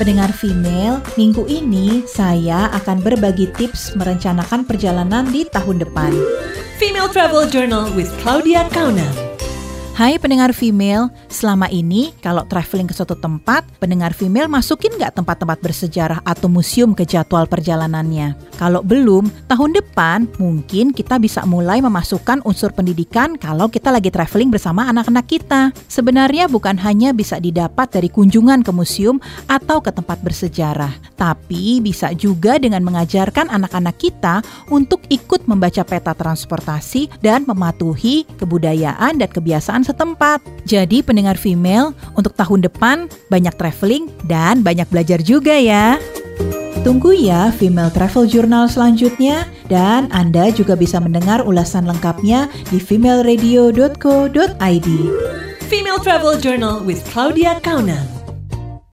Pendengar female, minggu ini saya akan berbagi tips merencanakan perjalanan di tahun depan. Female Travel Journal with Claudia Kaunam. Hai pendengar female, selama ini kalau traveling ke suatu tempat, pendengar female masukin nggak tempat-tempat bersejarah atau museum ke jadwal perjalanannya? Kalau belum, tahun depan mungkin kita bisa mulai memasukkan unsur pendidikan kalau kita lagi traveling bersama anak-anak kita. Sebenarnya bukan hanya bisa didapat dari kunjungan ke museum atau ke tempat bersejarah, tapi bisa juga dengan mengajarkan anak-anak kita untuk ikut membaca peta transportasi dan mematuhi kebudayaan dan kebiasaan setempat. Jadi pendengar female, untuk tahun depan banyak traveling dan banyak belajar juga ya. Tunggu ya Female Travel Journal selanjutnya dan Anda juga bisa mendengar ulasan lengkapnya di femaleradio.co.id. Female Travel Journal with Claudia Kaunam.